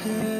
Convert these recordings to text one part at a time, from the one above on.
head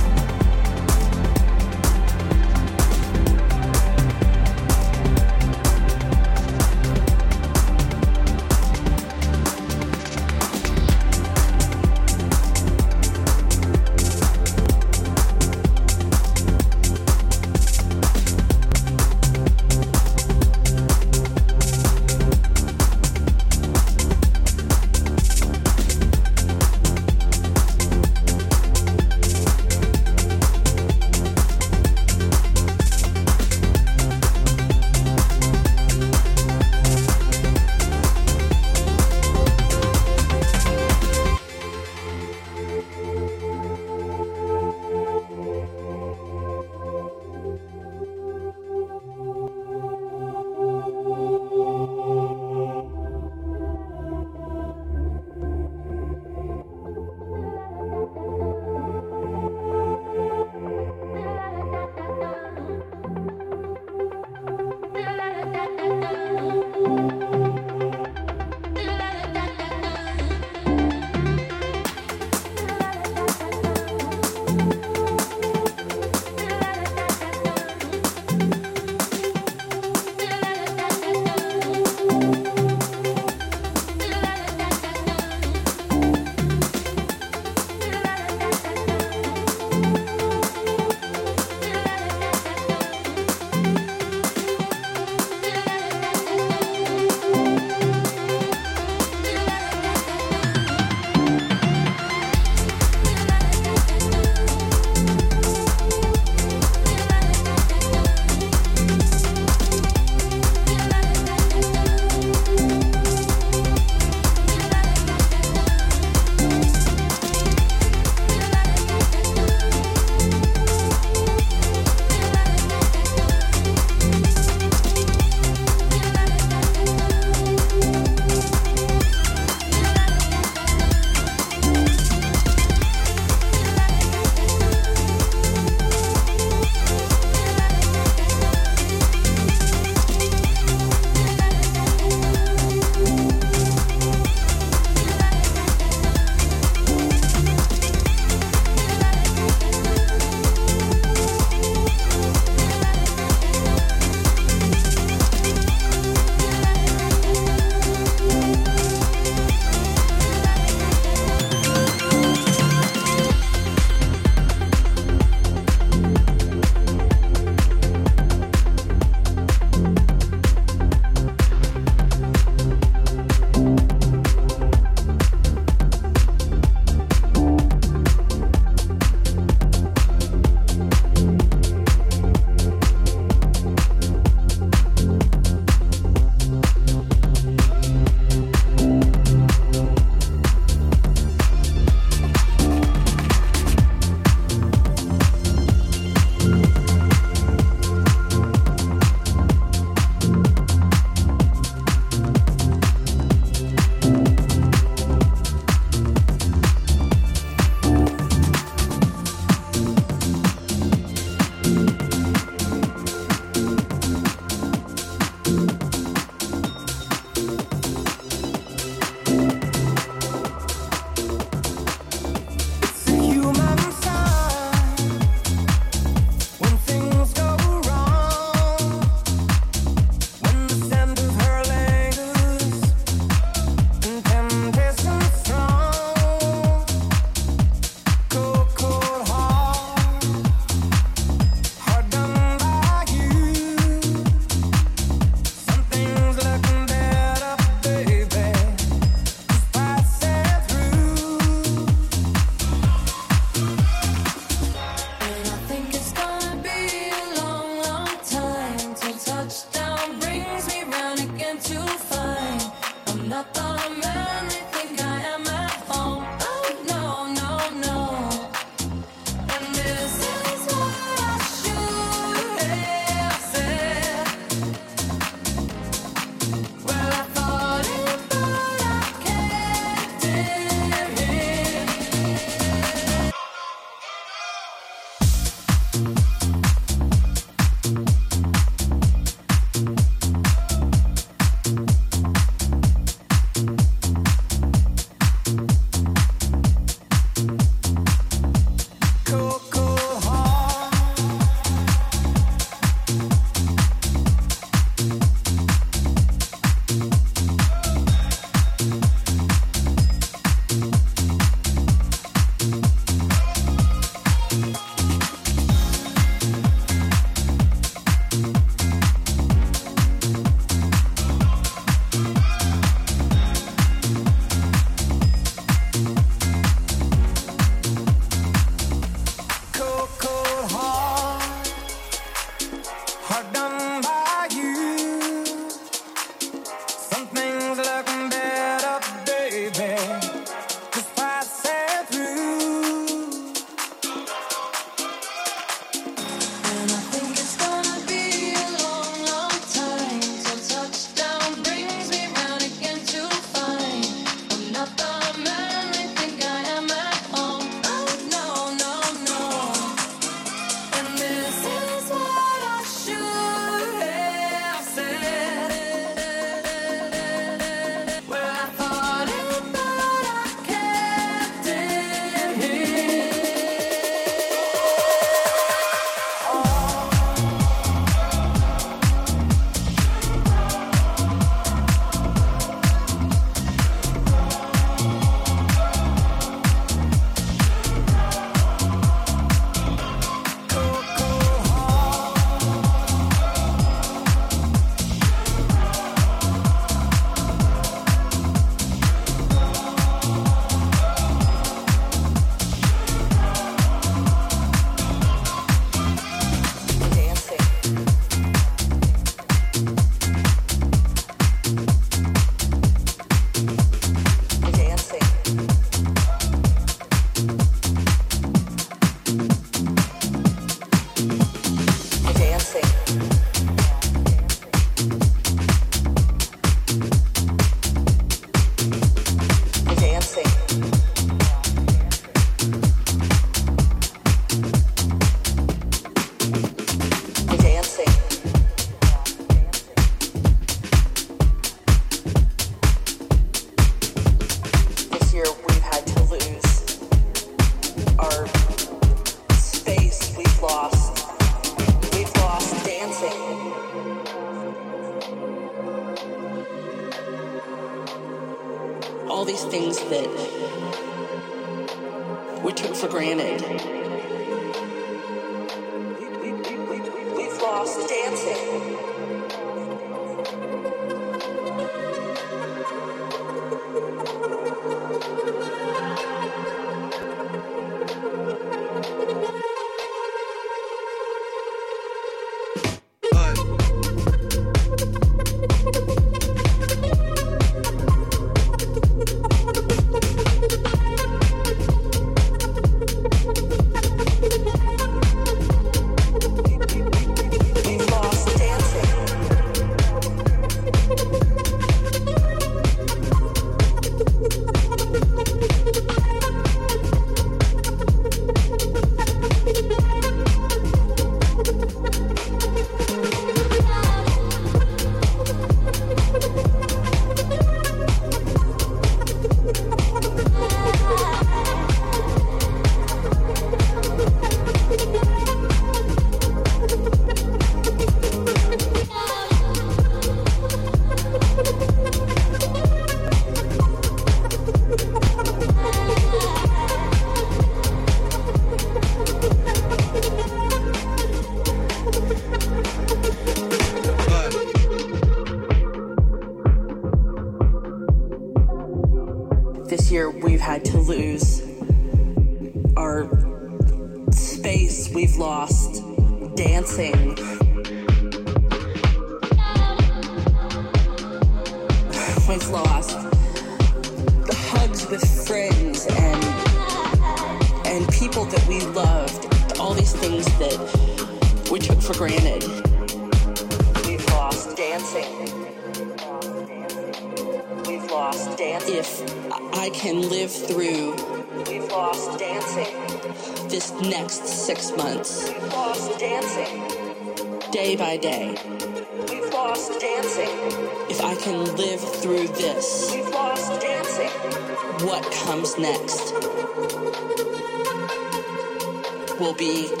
be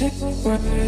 like a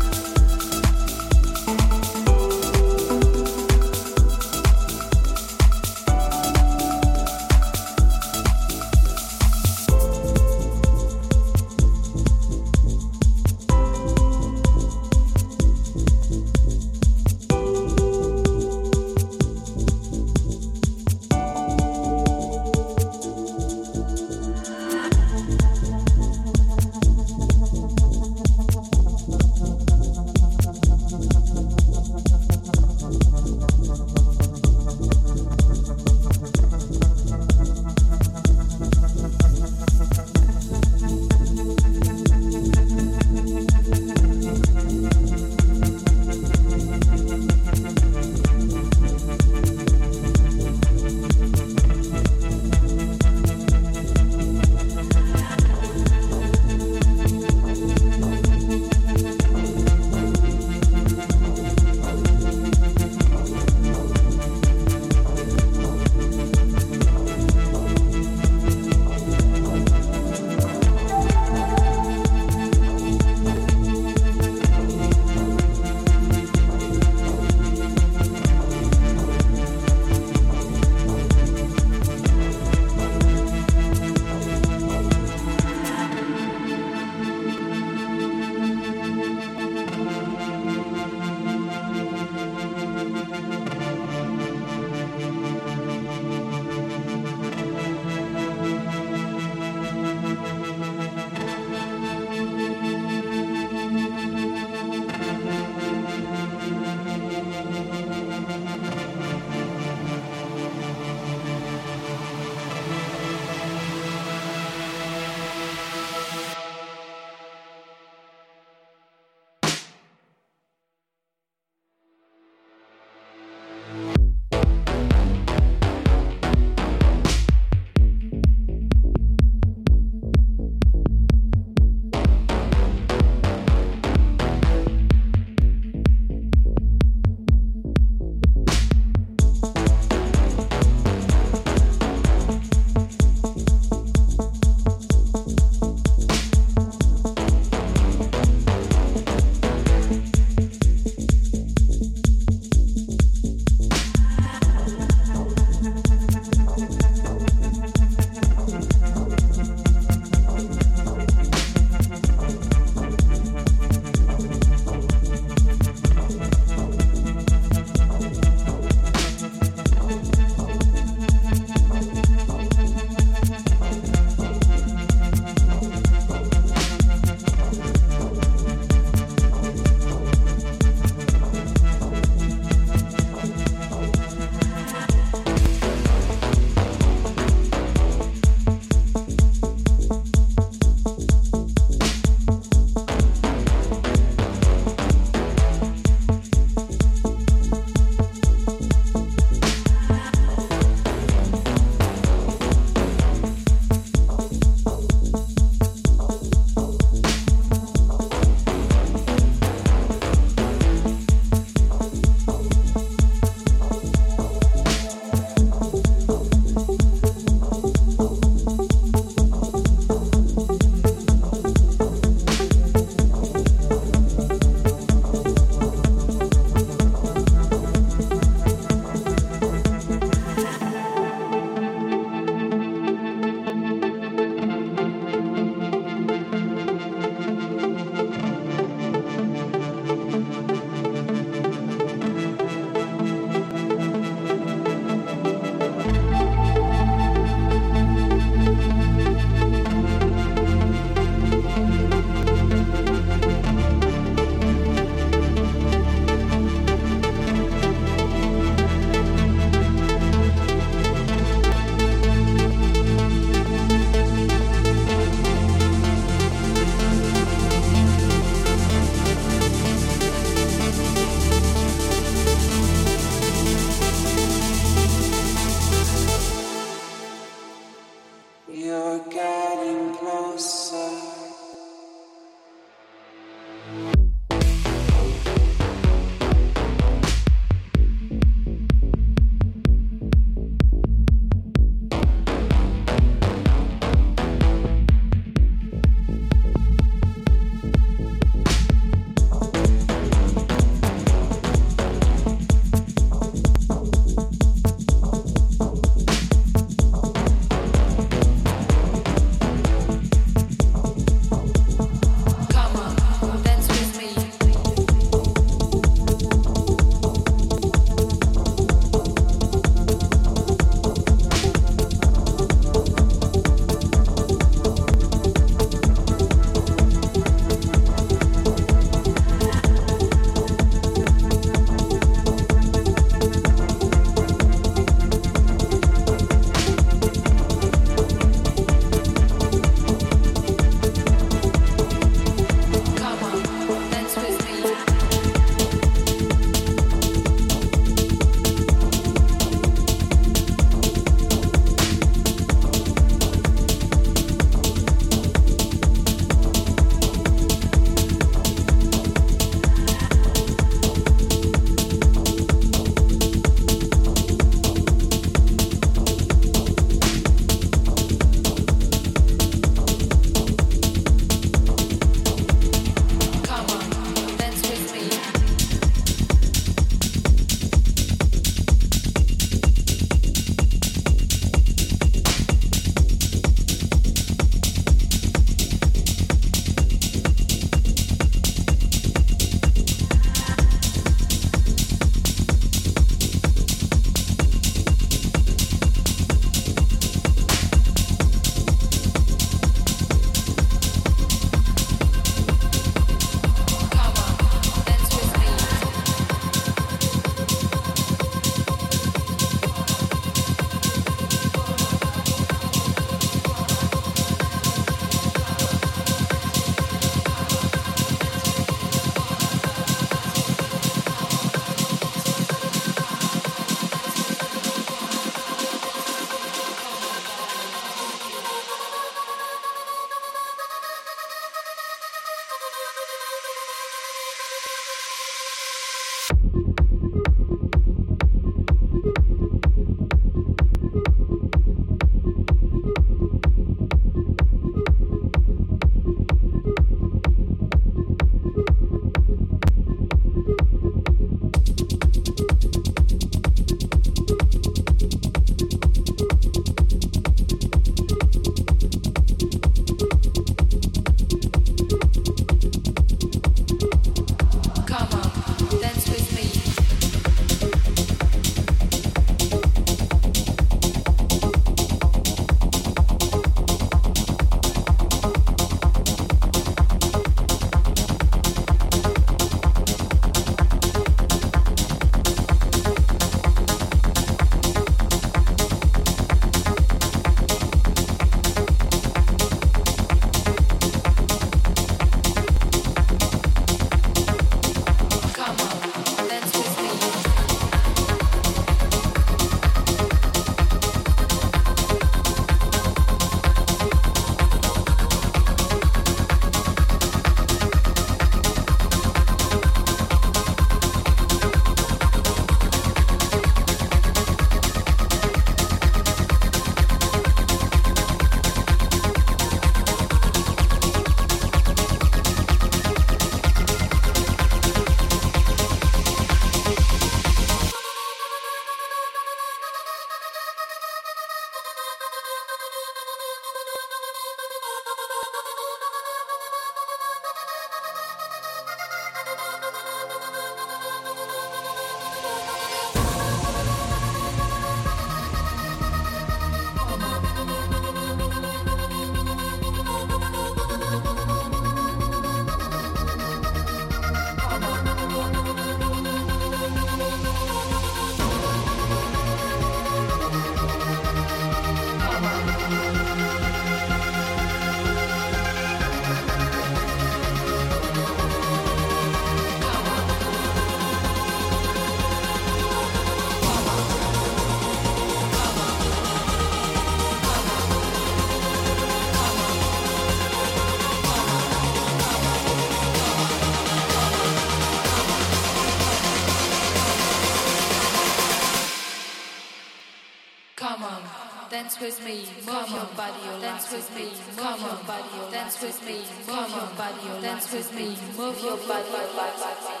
with me, move your body, dance with me, move your body, dance with me, move your body, dance with me, move your body.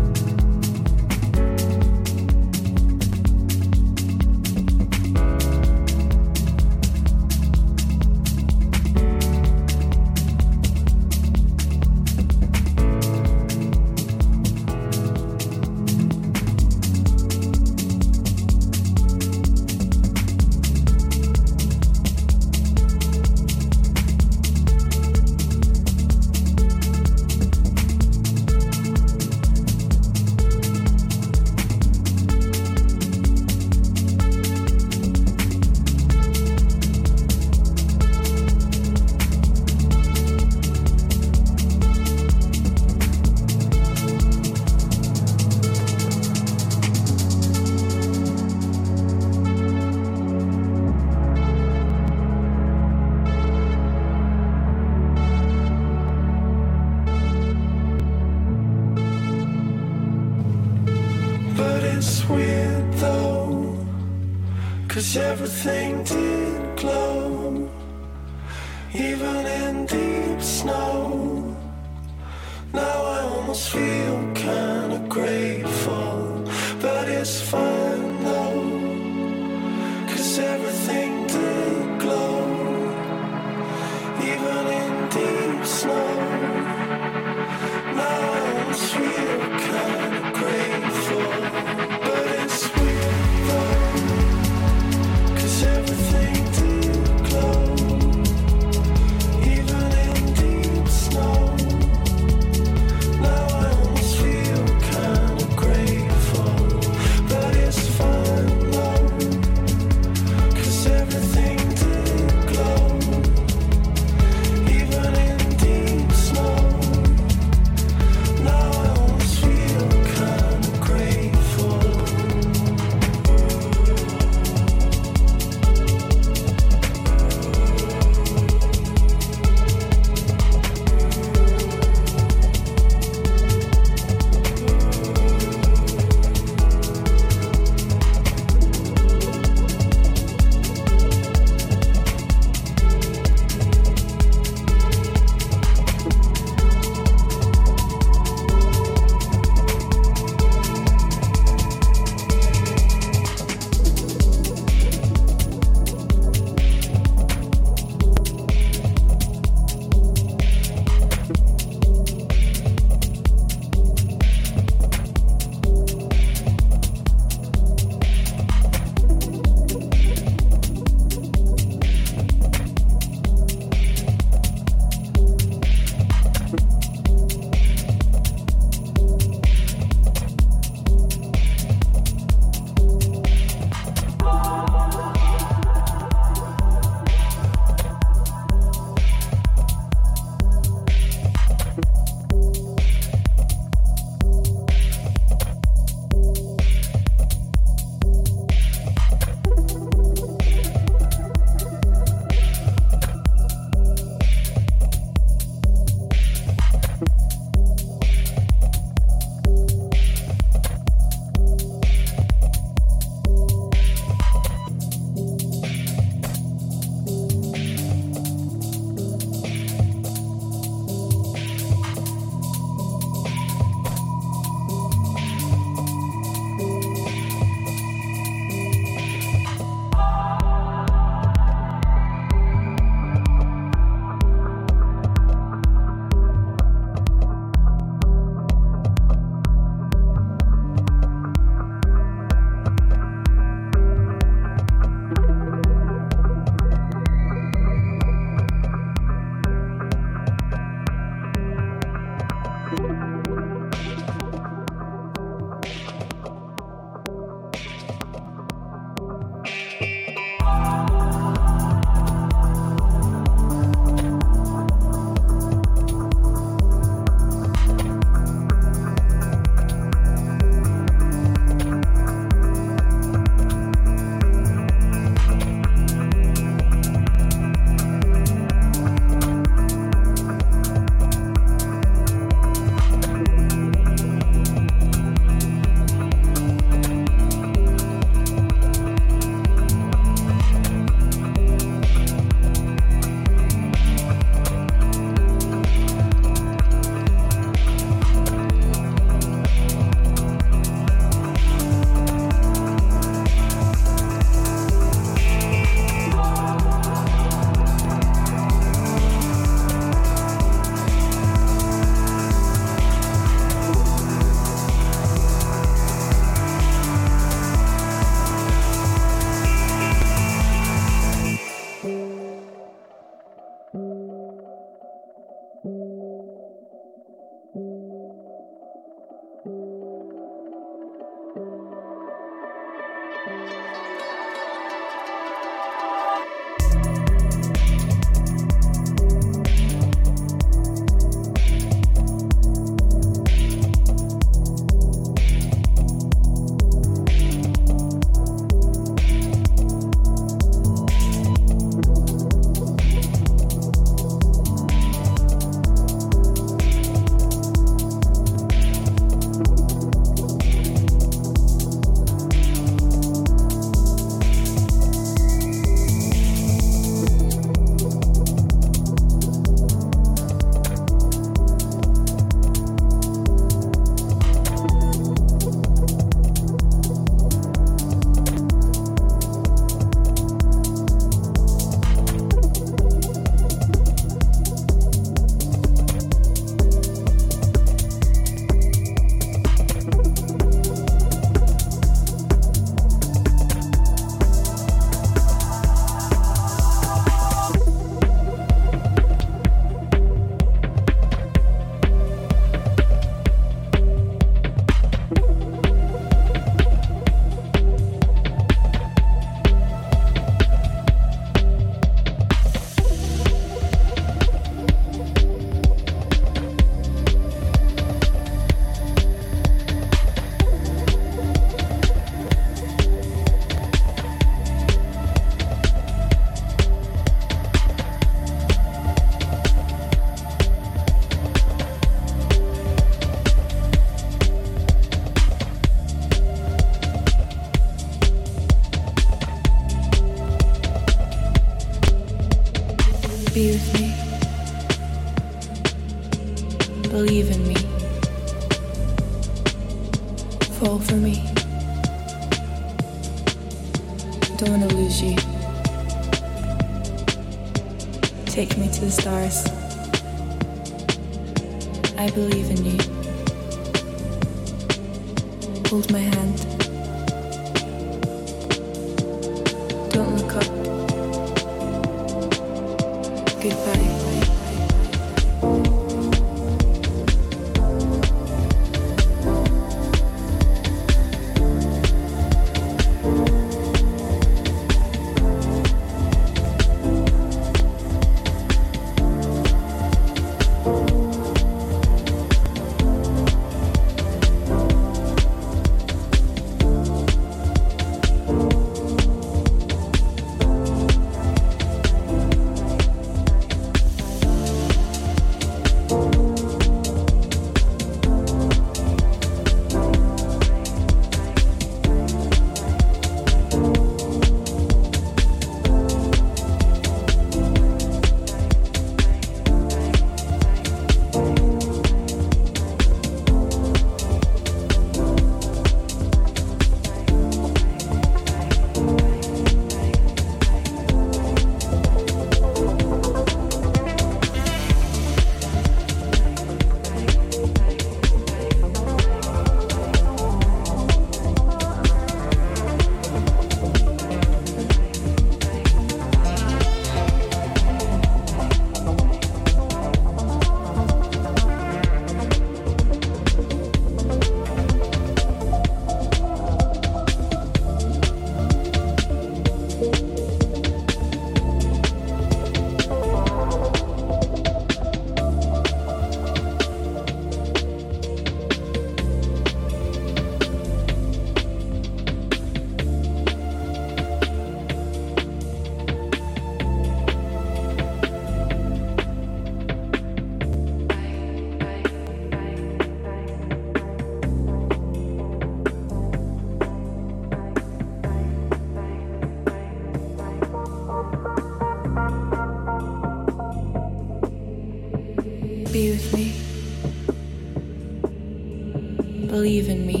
Believe in me.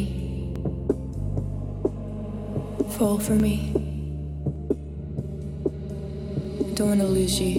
Fall for me. I don't want to lose you.